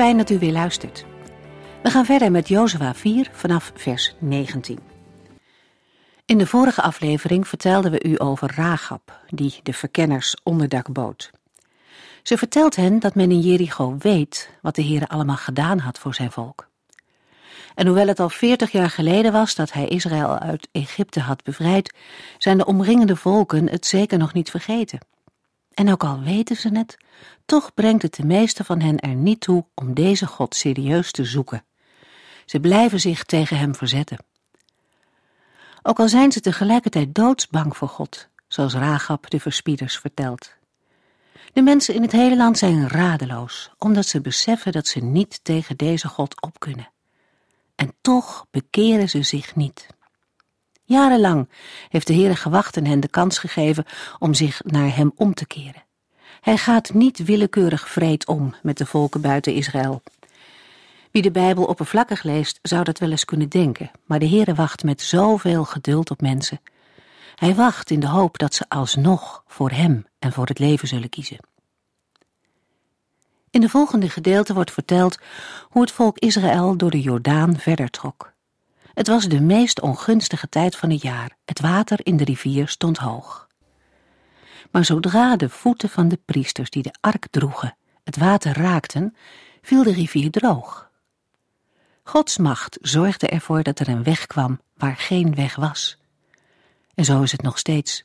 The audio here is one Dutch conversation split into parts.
Fijn dat u weer luistert. We gaan verder met Jozua 4 vanaf vers 19. In de vorige aflevering vertelden we u over Rahab, die de verkenners onderdak bood. Ze vertelt hen dat men in Jericho weet wat de Heer allemaal gedaan had voor zijn volk. En hoewel het al veertig jaar geleden was dat hij Israël uit Egypte had bevrijd, zijn de omringende volken het zeker nog niet vergeten. En ook al weten ze het, toch brengt het de meeste van hen er niet toe om deze God serieus te zoeken. Ze blijven zich tegen hem verzetten. Ook al zijn ze tegelijkertijd doodsbang voor God, zoals Ragab de verspieders vertelt. De mensen in het hele land zijn radeloos, omdat ze beseffen dat ze niet tegen deze God op kunnen. En toch bekeren ze zich niet. Jarenlang heeft de Heere gewacht en hen de kans gegeven om zich naar hem om te keren. Hij gaat niet willekeurig vreed om met de volken buiten Israël. Wie de Bijbel oppervlakkig leest, zou dat wel eens kunnen denken, maar de Heere wacht met zoveel geduld op mensen. Hij wacht in de hoop dat ze alsnog voor hem en voor het leven zullen kiezen. In de volgende gedeelte wordt verteld hoe het volk Israël door de Jordaan verder trok. Het was de meest ongunstige tijd van het jaar. Het water in de rivier stond hoog. Maar zodra de voeten van de priesters die de ark droegen het water raakten, viel de rivier droog. Gods macht zorgde ervoor dat er een weg kwam waar geen weg was. En zo is het nog steeds.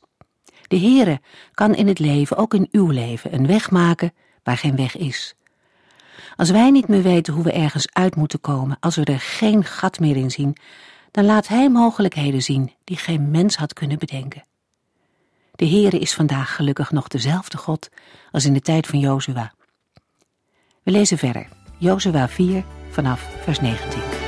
De Heere kan in het leven, ook in uw leven, een weg maken waar geen weg is. Als wij niet meer weten hoe we ergens uit moeten komen, als we er geen gat meer in zien, dan laat Hij mogelijkheden zien die geen mens had kunnen bedenken. De Heere is vandaag gelukkig nog dezelfde God als in de tijd van Jozua. We lezen verder, Jozua 4 vanaf vers 19.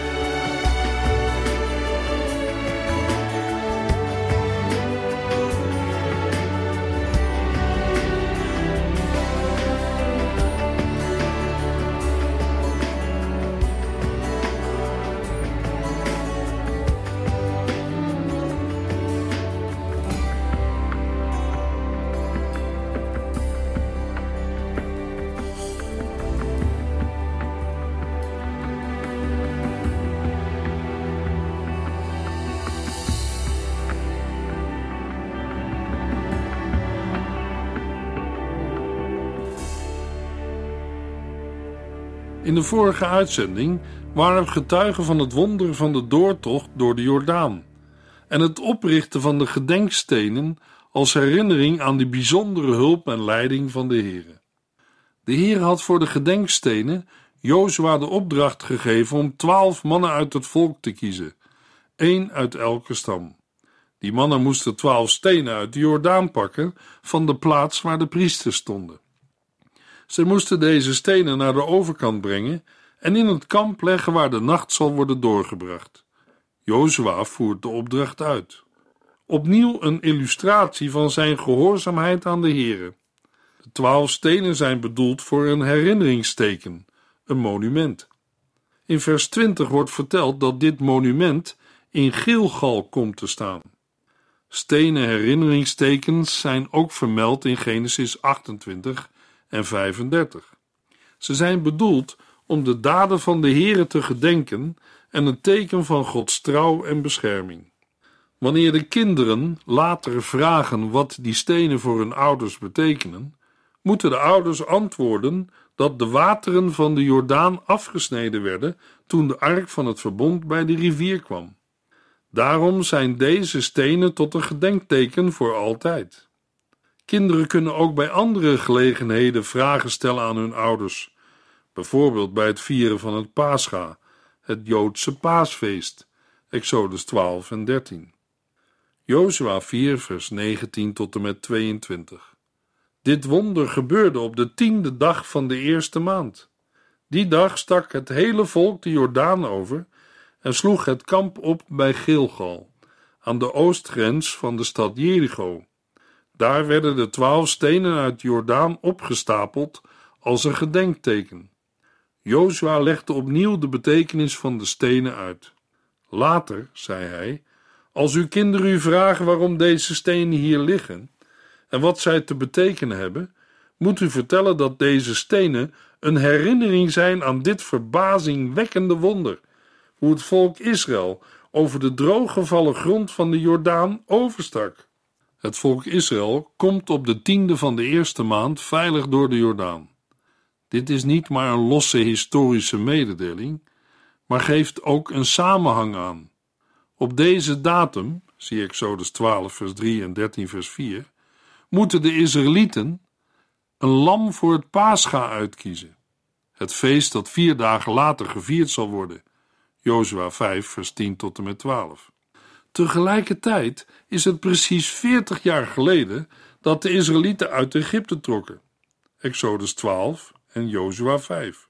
De vorige uitzending waren getuigen van het wonder van de doortocht door de Jordaan en het oprichten van de gedenkstenen als herinnering aan die bijzondere hulp en leiding van de Heer. De Heer had voor de gedenkstenen Jozua de opdracht gegeven om twaalf mannen uit het volk te kiezen, één uit elke stam. Die mannen moesten twaalf stenen uit de Jordaan pakken van de plaats waar de priesters stonden. Ze moesten deze stenen naar de overkant brengen en in het kamp leggen waar de nacht zal worden doorgebracht. Jozua voert de opdracht uit. Opnieuw een illustratie van zijn gehoorzaamheid aan de Here. De twaalf stenen zijn bedoeld voor een herinneringsteken, een monument. In vers 20 wordt verteld dat dit monument in Gilgal komt te staan. Stenen herinneringstekens zijn ook vermeld in Genesis 28 en 35. Ze zijn bedoeld om de daden van de Heere te gedenken en een teken van Gods trouw en bescherming. Wanneer de kinderen later vragen wat die stenen voor hun ouders betekenen, moeten de ouders antwoorden dat de wateren van de Jordaan afgesneden werden toen de ark van het verbond bij de rivier kwam. Daarom zijn deze stenen tot een gedenkteken voor altijd. Kinderen kunnen ook bij andere gelegenheden vragen stellen aan hun ouders, bijvoorbeeld bij het vieren van het Pascha, het Joodse paasfeest, Exodus 12 en 13. Jozua 4, vers 19 tot en met 22. Dit wonder gebeurde op de tiende dag van de eerste maand. Die dag stak het hele volk de Jordaan over en sloeg het kamp op bij Gilgal, aan de oostgrens van de stad Jericho. Daar werden de twaalf stenen uit Jordaan opgestapeld als een gedenkteken. Jozua legde opnieuw de betekenis van de stenen uit. Later, zei hij, als uw kinderen u vragen waarom deze stenen hier liggen en wat zij te betekenen hebben, moet u vertellen dat deze stenen een herinnering zijn aan dit verbazingwekkende wonder, hoe het volk Israël over de drooggevallen grond van de Jordaan overstak. Het volk Israël komt op de tiende van de eerste maand veilig door de Jordaan. Dit is niet maar een losse historische mededeling, maar geeft ook een samenhang aan. Op deze datum, zie Exodus 12 vers 3 en 13 vers 4, moeten de Israëlieten een lam voor het Pascha uitkiezen. Het feest dat vier dagen later gevierd zal worden. Jozua 5 vers 10 tot en met 12. Tegelijkertijd is het precies 40 jaar geleden dat de Israëlieten uit Egypte trokken. Exodus 12 en Jozua 5.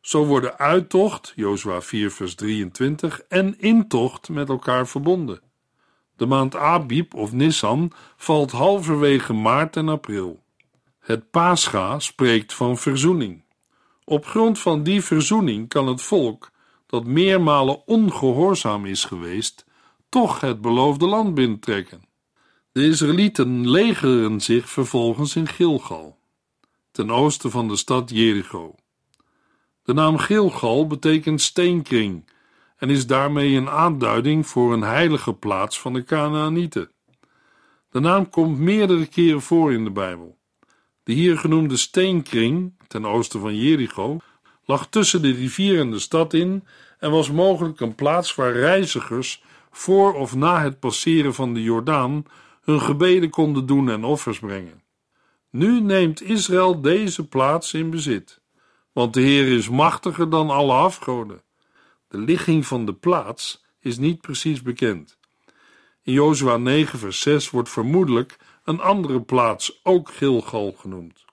Zo worden uittocht, Jozua 4 vers 23, en intocht met elkaar verbonden. De maand Abib of Nissan valt halverwege maart en april. Het Pascha spreekt van verzoening. Op grond van die verzoening kan het volk, dat meermalen ongehoorzaam is geweest, toch het beloofde land binnentrekken. De Israëlieten legeren zich vervolgens in Gilgal, ten oosten van de stad Jericho. De naam Gilgal betekent steenkring en is daarmee een aanduiding voor een heilige plaats van de Canaanieten. De naam komt meerdere keren voor in de Bijbel. De hier genoemde steenkring, ten oosten van Jericho, lag tussen de rivier en de stad in en was mogelijk een plaats waar reizigers voor of na het passeren van de Jordaan hun gebeden konden doen en offers brengen. Nu neemt Israël deze plaats in bezit, want de Heer is machtiger dan alle afgoden. De ligging van de plaats is niet precies bekend. In Jozua 9 vers 6 wordt vermoedelijk een andere plaats ook Gilgal genoemd.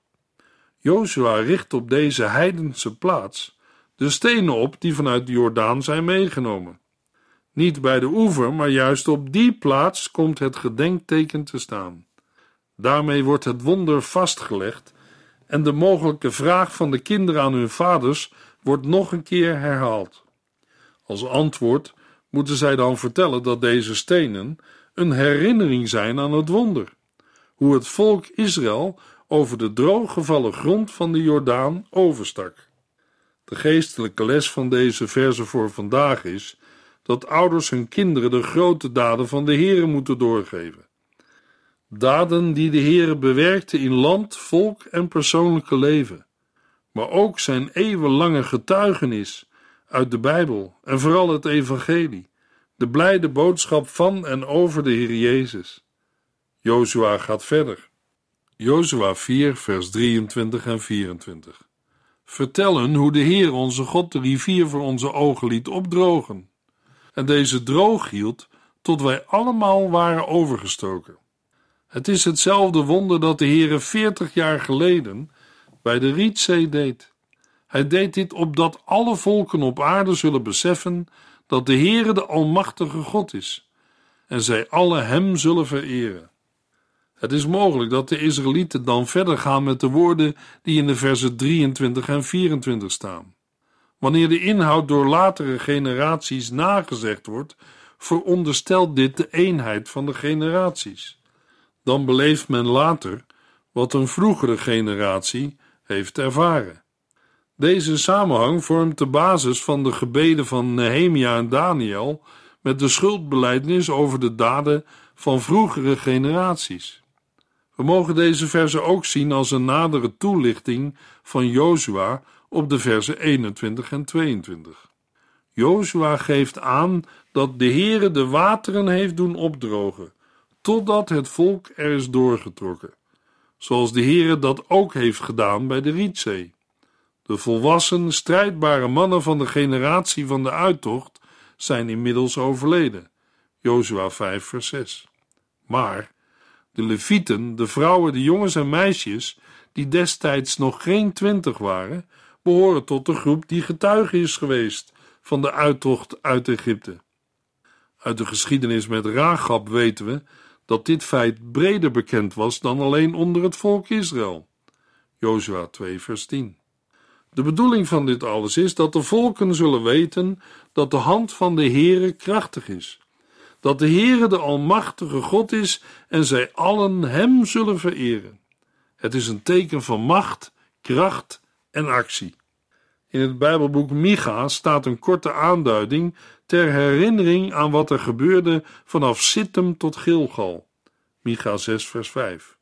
Jozua richt op deze heidense plaats de stenen op die vanuit de Jordaan zijn meegenomen. Niet bij de oever, maar juist op die plaats komt het gedenkteken te staan. Daarmee wordt het wonder vastgelegd en de mogelijke vraag van de kinderen aan hun vaders wordt nog een keer herhaald. Als antwoord moeten zij dan vertellen dat deze stenen een herinnering zijn aan het wonder, hoe het volk Israël over de drooggevallen grond van de Jordaan overstak. De geestelijke les van deze verse voor vandaag is dat ouders hun kinderen de grote daden van de Heere moeten doorgeven. Daden die de Heere bewerkte in land, volk en persoonlijke leven, maar ook zijn eeuwenlange getuigenis uit de Bijbel en vooral het Evangelie, de blijde boodschap van en over de Heer Jezus. Jozua gaat verder. Jozua 4, vers 23 en 24. Vertellen hoe de Heer onze God de rivier voor onze ogen liet opdrogen en deze droog hield tot wij allemaal waren overgestoken. Het is hetzelfde wonder dat de Heere veertig jaar geleden bij de Rietzee deed. Hij deed dit opdat alle volken op aarde zullen beseffen dat de Heere de Almachtige God is en zij alle Hem zullen vereren. Het is mogelijk dat de Israëlieten dan verder gaan met de woorden die in de versen 23 en 24 staan. Wanneer de inhoud door latere generaties nagezegd wordt, veronderstelt dit de eenheid van de generaties. Dan beleeft men later wat een vroegere generatie heeft ervaren. Deze samenhang vormt de basis van de gebeden van Nehemia en Daniel met de schuldbeleidnis over de daden van vroegere generaties. We mogen deze verse ook zien als een nadere toelichting van Jozua op de versen 21 en 22. Jozua geeft aan dat de Heere de wateren heeft doen opdrogen, totdat het volk er is doorgetrokken, zoals de Heere dat ook heeft gedaan bij de Rietzee. De volwassen, strijdbare mannen van de generatie van de uittocht zijn inmiddels overleden. Jozua 5 vers 6. Maar de levieten, de vrouwen, de jongens en meisjes, die destijds nog geen twintig waren, behoren tot de groep die getuige is geweest van de uittocht uit Egypte. Uit de geschiedenis met Ragab weten we dat dit feit breder bekend was dan alleen onder het volk Israël. Jozua 2 vers 10. De bedoeling van dit alles is dat de volken zullen weten dat de hand van de Heere krachtig is, dat de Heere de Almachtige God is en zij allen Hem zullen vereren. Het is een teken van macht, kracht actie. In het Bijbelboek Micha staat een korte aanduiding ter herinnering aan wat er gebeurde vanaf Sittem tot Gilgal. Micha 6 vers 5.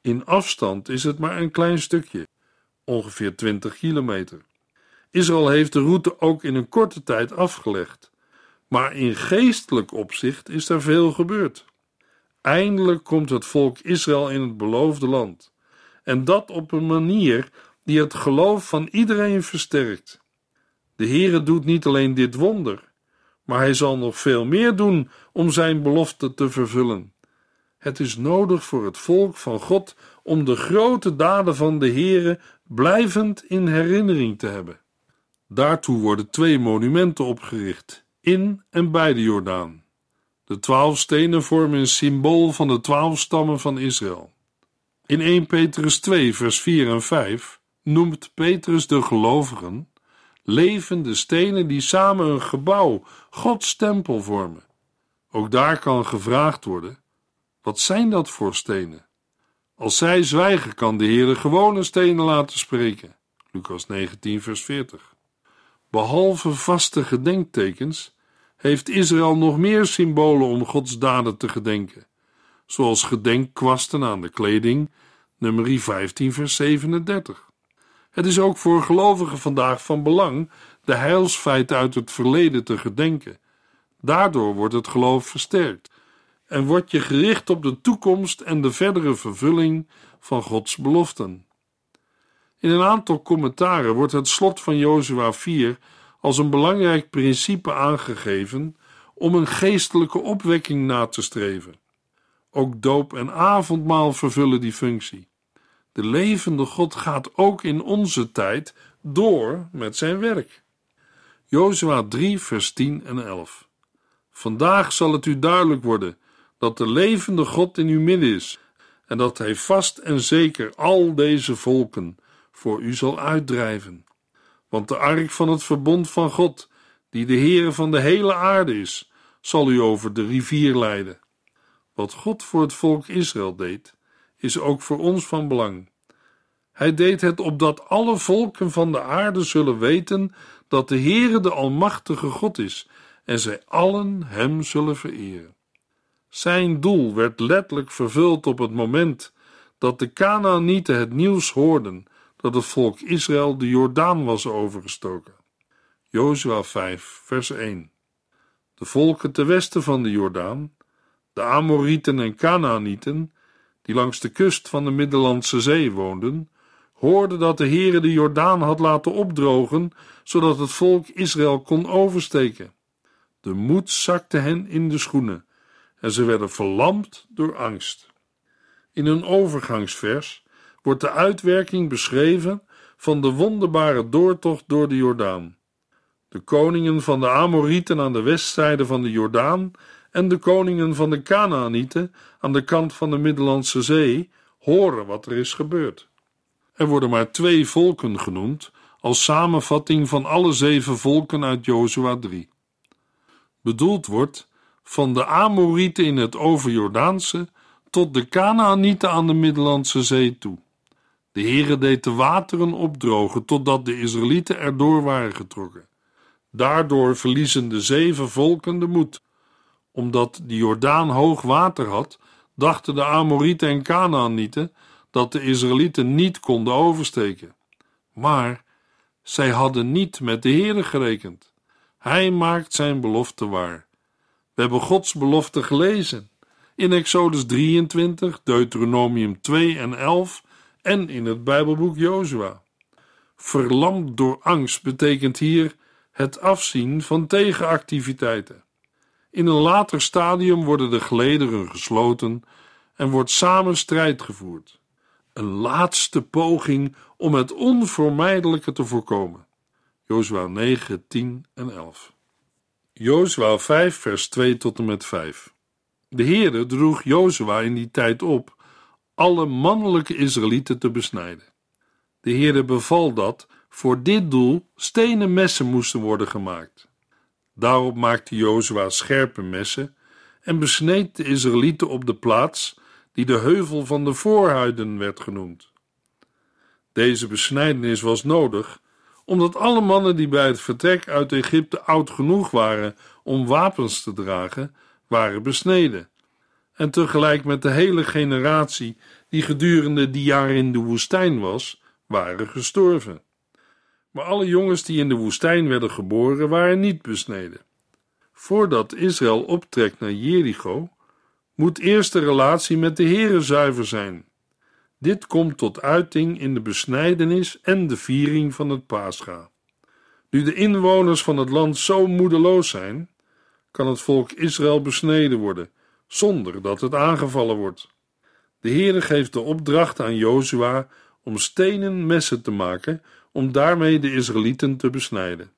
In afstand is het maar een klein stukje, ongeveer 20 kilometer. Israël heeft de route ook in een korte tijd afgelegd, maar in geestelijk opzicht is er veel gebeurd. Eindelijk komt het volk Israël in het beloofde land, en dat op een manier die het geloof van iedereen versterkt. De Heere doet niet alleen dit wonder, maar hij zal nog veel meer doen om zijn belofte te vervullen. Het is nodig voor het volk van God om de grote daden van de Heere blijvend in herinnering te hebben. Daartoe worden twee monumenten opgericht, in en bij de Jordaan. De twaalf stenen vormen een symbool van de twaalf stammen van Israël. In 1 Petrus 2, vers 4 en 5 noemt Petrus de gelovigen levende stenen die samen een gebouw, Gods tempel vormen. Ook daar kan gevraagd worden: wat zijn dat voor stenen? Als zij zwijgen, kan de Heer gewone stenen laten spreken. Lucas 19, vers 40. Behalve vaste gedenktekens heeft Israël nog meer symbolen om Gods daden te gedenken, zoals gedenkkwasten aan de kleding, nummer 15, vers 37. Het is ook voor gelovigen vandaag van belang de heilsfeiten uit het verleden te gedenken. Daardoor wordt het geloof versterkt en word je gericht op de toekomst en de verdere vervulling van Gods beloften. In een aantal commentaren wordt het slot van Jozua 4 als een belangrijk principe aangegeven om een geestelijke opwekking na te streven. Ook doop en avondmaal vervullen die functie. De levende God gaat ook in onze tijd door met zijn werk. Jozua 3 vers 10 en 11 Vandaag zal het u duidelijk worden dat de levende God in uw midden is en dat hij vast en zeker al deze volken voor u zal uitdrijven. Want de ark van het verbond van God, die de Heere van de hele aarde is, zal u over de rivier leiden. Wat God voor het volk Israël deed, is ook voor ons van belang. Hij deed het opdat alle volken van de aarde zullen weten dat de Heere de Almachtige God is en zij allen Hem zullen vereren. Zijn doel werd letterlijk vervuld op het moment dat de Canaanieten het nieuws hoorden dat het volk Israël de Jordaan was overgestoken. Jozua 5, vers 1. De volken ten westen van de Jordaan, de Amorieten en Canaanieten, die langs de kust van de Middellandse Zee woonden, hoorden dat de Heere de Jordaan had laten opdrogen, zodat het volk Israël kon oversteken. De moed zakte hen in de schoenen en ze werden verlamd door angst. In een overgangsvers wordt de uitwerking beschreven van de wonderbare doortocht door de Jordaan. De koningen van de Amorieten aan de westzijde van de Jordaan en de koningen van de Canaanieten aan de kant van de Middellandse Zee horen wat er is gebeurd. Er worden maar twee volken genoemd als samenvatting van alle zeven volken uit Jozua 3. Bedoeld wordt van de Amorieten in het overjordaanse tot de Canaanieten aan de Middellandse Zee toe. De Heere deed de wateren opdrogen totdat de Israëlieten erdoor waren getrokken. Daardoor verliezen de zeven volken de moed. Omdat de Jordaan hoog water had, dachten de Amorieten en Canaanieten dat de Israëlieten niet konden oversteken. Maar zij hadden niet met de Heere gerekend. Hij maakt zijn belofte waar. We hebben Gods belofte gelezen in Exodus 23, Deuteronomium 2 en 11 en in het Bijbelboek Jozua. Verlamd door angst betekent hier het afzien van tegenactiviteiten. In een later stadium worden de gelederen gesloten en wordt samen strijd gevoerd. Een laatste poging om het onvermijdelijke te voorkomen. Jozua 9, 10 en 11. Jozua 5, vers 2 tot en met 5. De Heere droeg Jozua in die tijd op alle mannelijke Israëlieten te besnijden. De Heere beval dat voor dit doel stenen messen moesten worden gemaakt. Daarop maakte Jozua scherpe messen en besneed de Israëlieten op de plaats die de heuvel van de voorhuiden werd genoemd. Deze besnijdenis was nodig omdat alle mannen die bij het vertrek uit Egypte oud genoeg waren om wapens te dragen, waren besneden. En tegelijk met de hele generatie die gedurende die jaren in de woestijn was, waren gestorven. Maar alle jongens die in de woestijn werden geboren, waren niet besneden. Voordat Israël optrekt naar Jericho, moet eerst de relatie met de Heere zuiver zijn. Dit komt tot uiting in de besnijdenis en de viering van het Pascha. Nu de inwoners van het land zo moedeloos zijn, kan het volk Israël besneden worden, zonder dat het aangevallen wordt. De Heere geeft de opdracht aan Jozua om stenen messen te maken, om daarmee de Israëlieten te besnijden.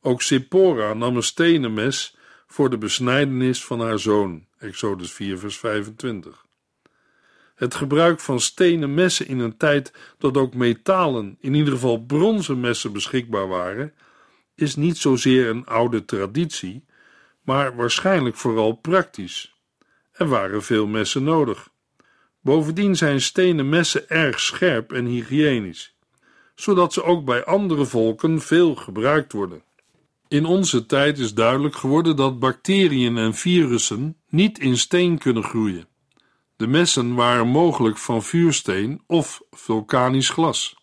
Ook Sephora nam een stenen mes voor de besnijdenis van haar zoon. Exodus 4, vers 25. Het gebruik van stenen messen in een tijd dat ook metalen, in ieder geval bronzen messen beschikbaar waren, is niet zozeer een oude traditie, maar waarschijnlijk vooral praktisch. Er waren veel messen nodig. Bovendien zijn stenen messen erg scherp en hygiënisch, zodat ze ook bij andere volken veel gebruikt worden. In onze tijd is duidelijk geworden dat bacteriën en virussen niet in steen kunnen groeien. De messen waren mogelijk van vuursteen of vulkanisch glas.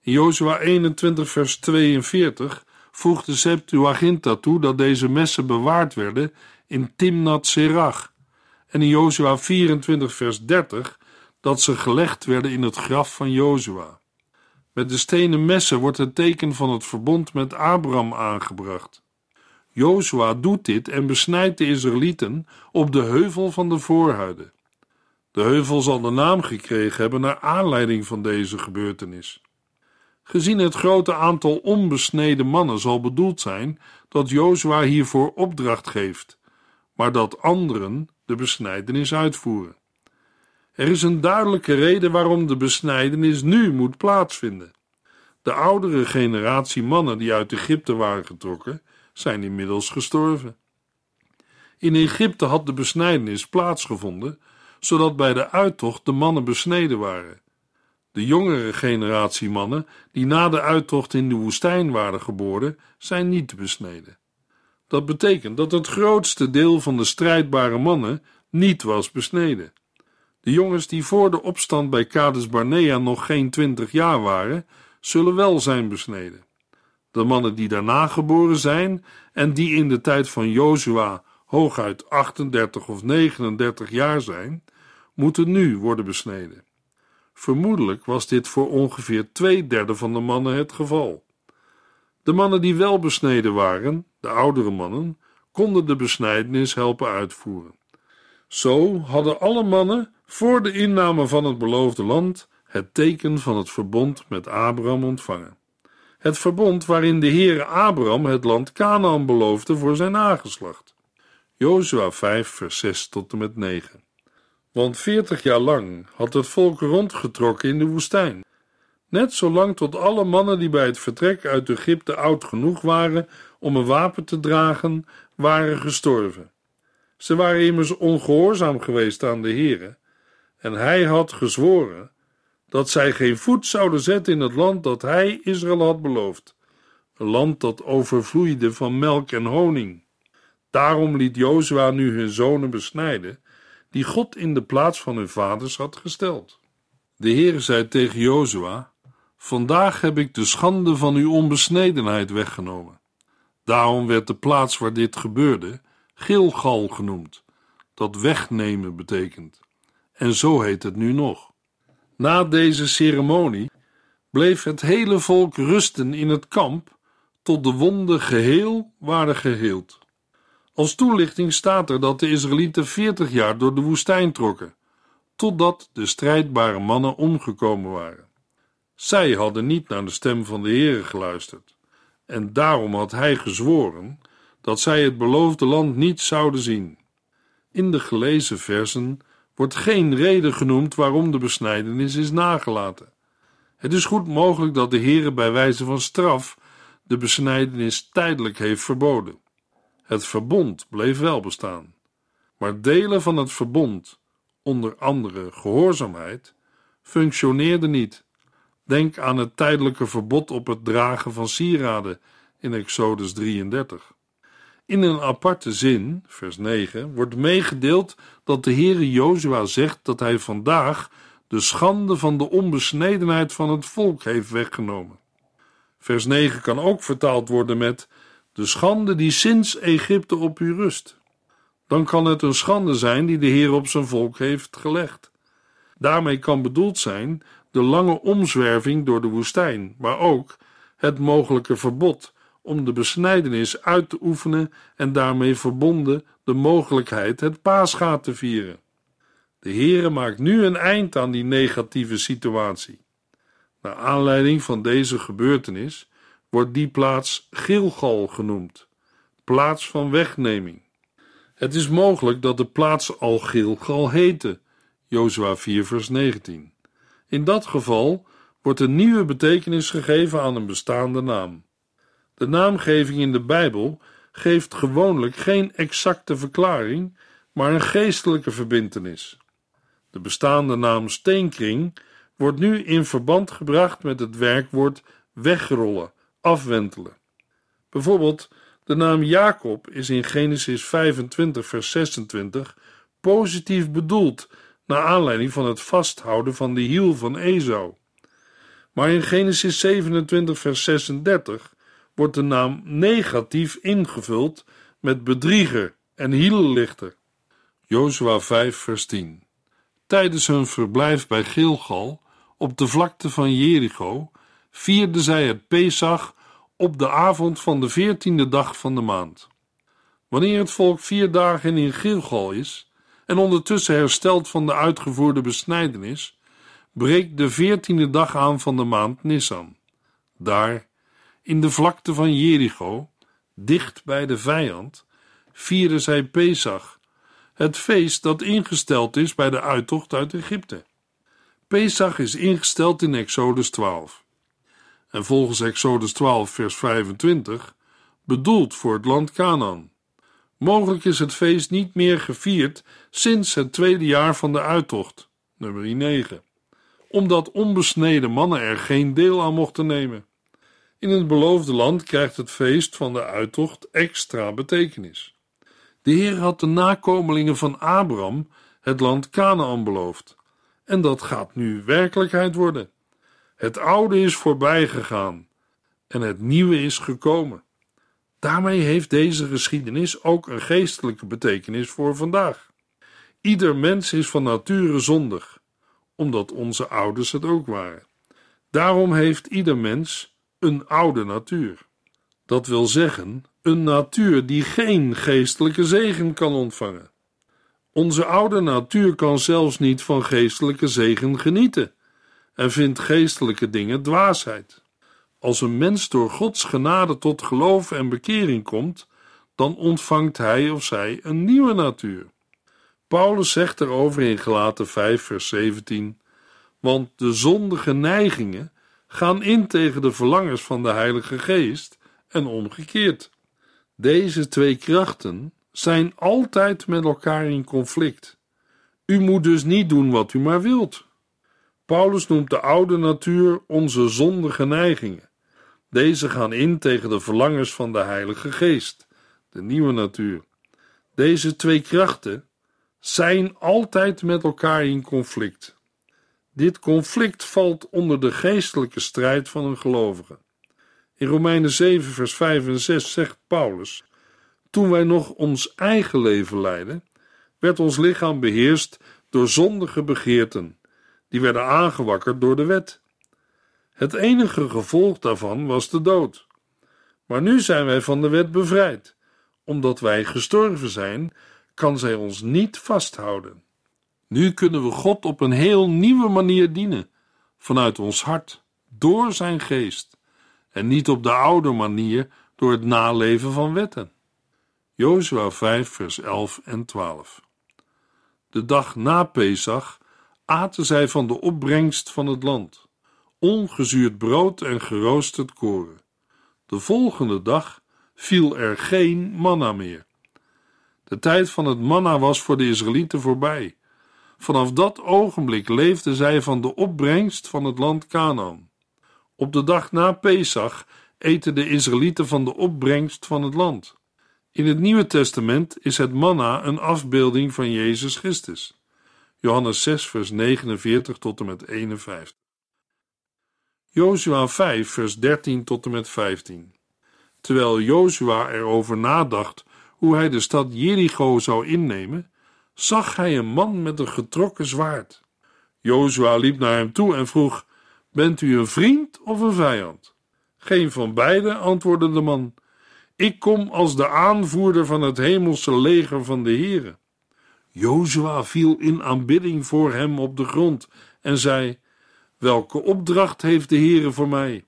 In Jozua 21 vers 42 voegt de Septuaginta toe dat deze messen bewaard werden in Timnat Serach en in Jozua 24 vers 30 dat ze gelegd werden in het graf van Jozua. Met de stenen messen wordt het teken van het verbond met Abraham aangebracht. Jozua doet dit en besnijdt de Israëlieten op de heuvel van de voorhuiden. De heuvel zal de naam gekregen hebben naar aanleiding van deze gebeurtenis. Gezien het grote aantal onbesneden mannen zal bedoeld zijn dat Jozua hiervoor opdracht geeft, maar dat anderen de besnijdenis uitvoeren. Er is een duidelijke reden waarom de besnijdenis nu moet plaatsvinden. De oudere generatie mannen die uit Egypte waren getrokken, zijn inmiddels gestorven. In Egypte had de besnijdenis plaatsgevonden, zodat bij de uittocht de mannen besneden waren. De jongere generatie mannen, die na de uittocht in de woestijn waren geboren, zijn niet besneden. Dat betekent dat het grootste deel van de strijdbare mannen niet was besneden. De jongens die voor de opstand bij Kades Barnea nog geen twintig jaar waren, zullen wel zijn besneden. De mannen die daarna geboren zijn en die in de tijd van Jozua hooguit 38 of 39 jaar zijn, moeten nu worden besneden. Vermoedelijk was dit voor ongeveer twee derde van de mannen het geval. De mannen die wel besneden waren, de oudere mannen, konden de besnijdenis helpen uitvoeren. Zo hadden alle mannen voor de inname van het beloofde land het teken van het verbond met Abraham ontvangen. Het verbond waarin de Heere Abraham het land Canaan beloofde voor zijn nageslacht. Jozua 5 vers 6 tot en met 9 Want veertig jaar lang had het volk rondgetrokken in de woestijn, net zolang tot alle mannen die bij het vertrek uit Egypte oud genoeg waren om een wapen te dragen, waren gestorven. Ze waren immers ongehoorzaam geweest aan de Heere, en hij had gezworen dat zij geen voet zouden zetten in het land dat hij Israël had beloofd, een land dat overvloeide van melk en honing. Daarom liet Jozua nu hun zonen besnijden, die God in de plaats van hun vaders had gesteld. De Heer zei tegen Jozua: Vandaag heb ik de schande van uw onbesnedenheid weggenomen. Daarom werd de plaats waar dit gebeurde Gilgal genoemd, dat wegnemen betekent. En zo heet het nu nog. Na deze ceremonie bleef het hele volk rusten in het kamp tot de wonden geheel waren geheeld. Als toelichting staat er dat de Israëlieten veertig jaar door de woestijn trokken, totdat de strijdbare mannen omgekomen waren. Zij hadden niet naar de stem van de Heere geluisterd, en daarom had hij gezworen dat zij het beloofde land niet zouden zien. In de gelezen versen wordt geen reden genoemd waarom de besnijdenis is nagelaten. Het is goed mogelijk dat de Heere bij wijze van straf de besnijdenis tijdelijk heeft verboden. Het verbond bleef wel bestaan, maar delen van het verbond, onder andere gehoorzaamheid, functioneerden niet. Denk aan het tijdelijke verbod op het dragen van sieraden in Exodus 33. In een aparte zin, vers 9, wordt meegedeeld dat de Heere Jozua zegt dat hij vandaag de schande van de onbesnedenheid van het volk heeft weggenomen. Vers 9 kan ook vertaald worden met de schande die sinds Egypte op u rust. Dan kan het een schande zijn die de Heer op zijn volk heeft gelegd. Daarmee kan bedoeld zijn de lange omzwerving door de woestijn, maar ook het mogelijke verbod om de besnijdenis uit te oefenen en daarmee verbonden de mogelijkheid het paasgaat te vieren. De Heere maakt nu een eind aan die negatieve situatie. Naar aanleiding van deze gebeurtenis wordt die plaats Gilgal genoemd, plaats van wegneming. Het is mogelijk dat de plaats al Gilgal heette, Jozua 4 vers 19. In dat geval wordt een nieuwe betekenis gegeven aan een bestaande naam. De naamgeving in de Bijbel geeft gewoonlijk geen exacte verklaring, maar een geestelijke verbintenis. De bestaande naam steenkring wordt nu in verband gebracht met het werkwoord wegrollen, afwentelen. Bijvoorbeeld, de naam Jacob is in Genesis 25, vers 26 positief bedoeld naar aanleiding van het vasthouden van de hiel van Esau. Maar in Genesis 27, vers 36 wordt de naam negatief ingevuld met bedrieger en hielenlichter. Jozua 5, vers 10. Tijdens hun verblijf bij Gilgal, op de vlakte van Jericho, vierden zij het Pesach op de avond van de veertiende dag van de maand. Wanneer het volk vier dagen in Gilgal is en ondertussen hersteld van de uitgevoerde besnijdenis, breekt de veertiende dag aan van de maand Nissan. Daar, in de vlakte van Jericho, dicht bij de vijand, vieren zij Pesach, het feest dat ingesteld is bij de uittocht uit Egypte. Pesach is ingesteld in Exodus 12. En volgens Exodus 12, vers 25, bedoeld voor het land Canaan. Mogelijk is het feest niet meer gevierd sinds het tweede jaar van de uittocht, nummer 9, omdat onbesneden mannen er geen deel aan mochten nemen. In het beloofde land krijgt het feest van de uittocht extra betekenis. De Heer had de nakomelingen van Abraham het land Canaan beloofd, en dat gaat nu werkelijkheid worden. Het oude is voorbij gegaan en het nieuwe is gekomen. Daarmee heeft deze geschiedenis ook een geestelijke betekenis voor vandaag. Ieder mens is van nature zondig, omdat onze ouders het ook waren. Daarom heeft ieder mens een oude natuur. Dat wil zeggen, een natuur die geen geestelijke zegen kan ontvangen. Onze oude natuur kan zelfs niet van geestelijke zegen genieten en vindt geestelijke dingen dwaasheid. Als een mens door Gods genade tot geloof en bekering komt, dan ontvangt hij of zij een nieuwe natuur. Paulus zegt erover in Gelaten 5, vers 17: Want de zondige neigingen gaan in tegen de verlangens van de Heilige Geest en omgekeerd. Deze twee krachten zijn altijd met elkaar in conflict. U moet dus niet doen wat u maar wilt. Paulus noemt de oude natuur onze zondige neigingen. Deze gaan in tegen de verlangens van de Heilige Geest, de nieuwe natuur. Deze twee krachten zijn altijd met elkaar in conflict. Dit conflict valt onder de geestelijke strijd van een gelovige. In Romeinen 7, vers 5 en 6 zegt Paulus: Toen wij nog ons eigen leven leidden, werd ons lichaam beheerst door zondige begeerten die werden aangewakkerd door de wet. Het enige gevolg daarvan was de dood. Maar nu zijn wij van de wet bevrijd. Omdat wij gestorven zijn, kan zij ons niet vasthouden. Nu kunnen we God op een heel nieuwe manier dienen, vanuit ons hart, door zijn geest, en niet op de oude manier door het naleven van wetten. Jozua 5, vers 11 en 12. De dag na Pesach aten zij van de opbrengst van het land, ongezuurd brood en geroosterd koren. De volgende dag viel er geen manna meer. De tijd van het manna was voor de Israëlieten voorbij. Vanaf dat ogenblik leefden zij van de opbrengst van het land Canaan. Op de dag na Pesach eten de Israëlieten van de opbrengst van het land. In het Nieuwe Testament is het manna een afbeelding van Jezus Christus. Johannes 6, vers 49 tot en met 51. Jozua 5, vers 13 tot en met 15. Terwijl Jozua erover nadacht hoe hij de stad Jericho zou innemen, zag hij een man met een getrokken zwaard. Jozua liep naar hem toe en vroeg: Bent u een vriend of een vijand? Geen van beide, antwoordde de man. Ik kom als de aanvoerder van het hemelse leger van de Heere. Jozua viel in aanbidding voor hem op de grond en zei: Welke opdracht heeft de Heere voor mij?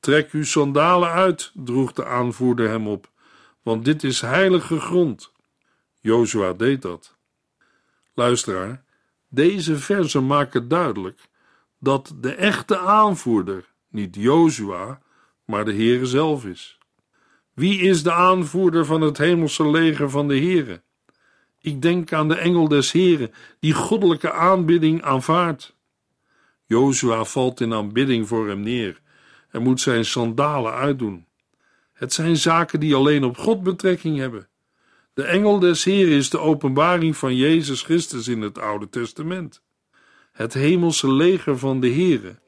Trek uw sandalen uit, droeg de aanvoerder hem op, want dit is heilige grond. Jozua deed dat. Luisteraar, deze versen maken duidelijk dat de echte aanvoerder niet Jozua, maar de Heere zelf is. Wie is de aanvoerder van het hemelse leger van de Heere? Ik denk aan de engel des Heren, die goddelijke aanbidding aanvaardt. Jozua valt in aanbidding voor hem neer en moet zijn sandalen uitdoen. Het zijn zaken die alleen op God betrekking hebben. De engel des Heren is de openbaring van Jezus Christus in het Oude Testament. Het hemelse leger van de Here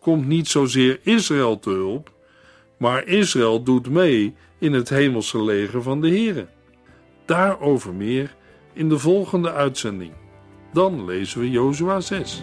komt niet zozeer Israël te hulp, maar Israël doet mee in het hemelse leger van de Here. Daarover meer in de volgende uitzending. Dan lezen we Jozua 6.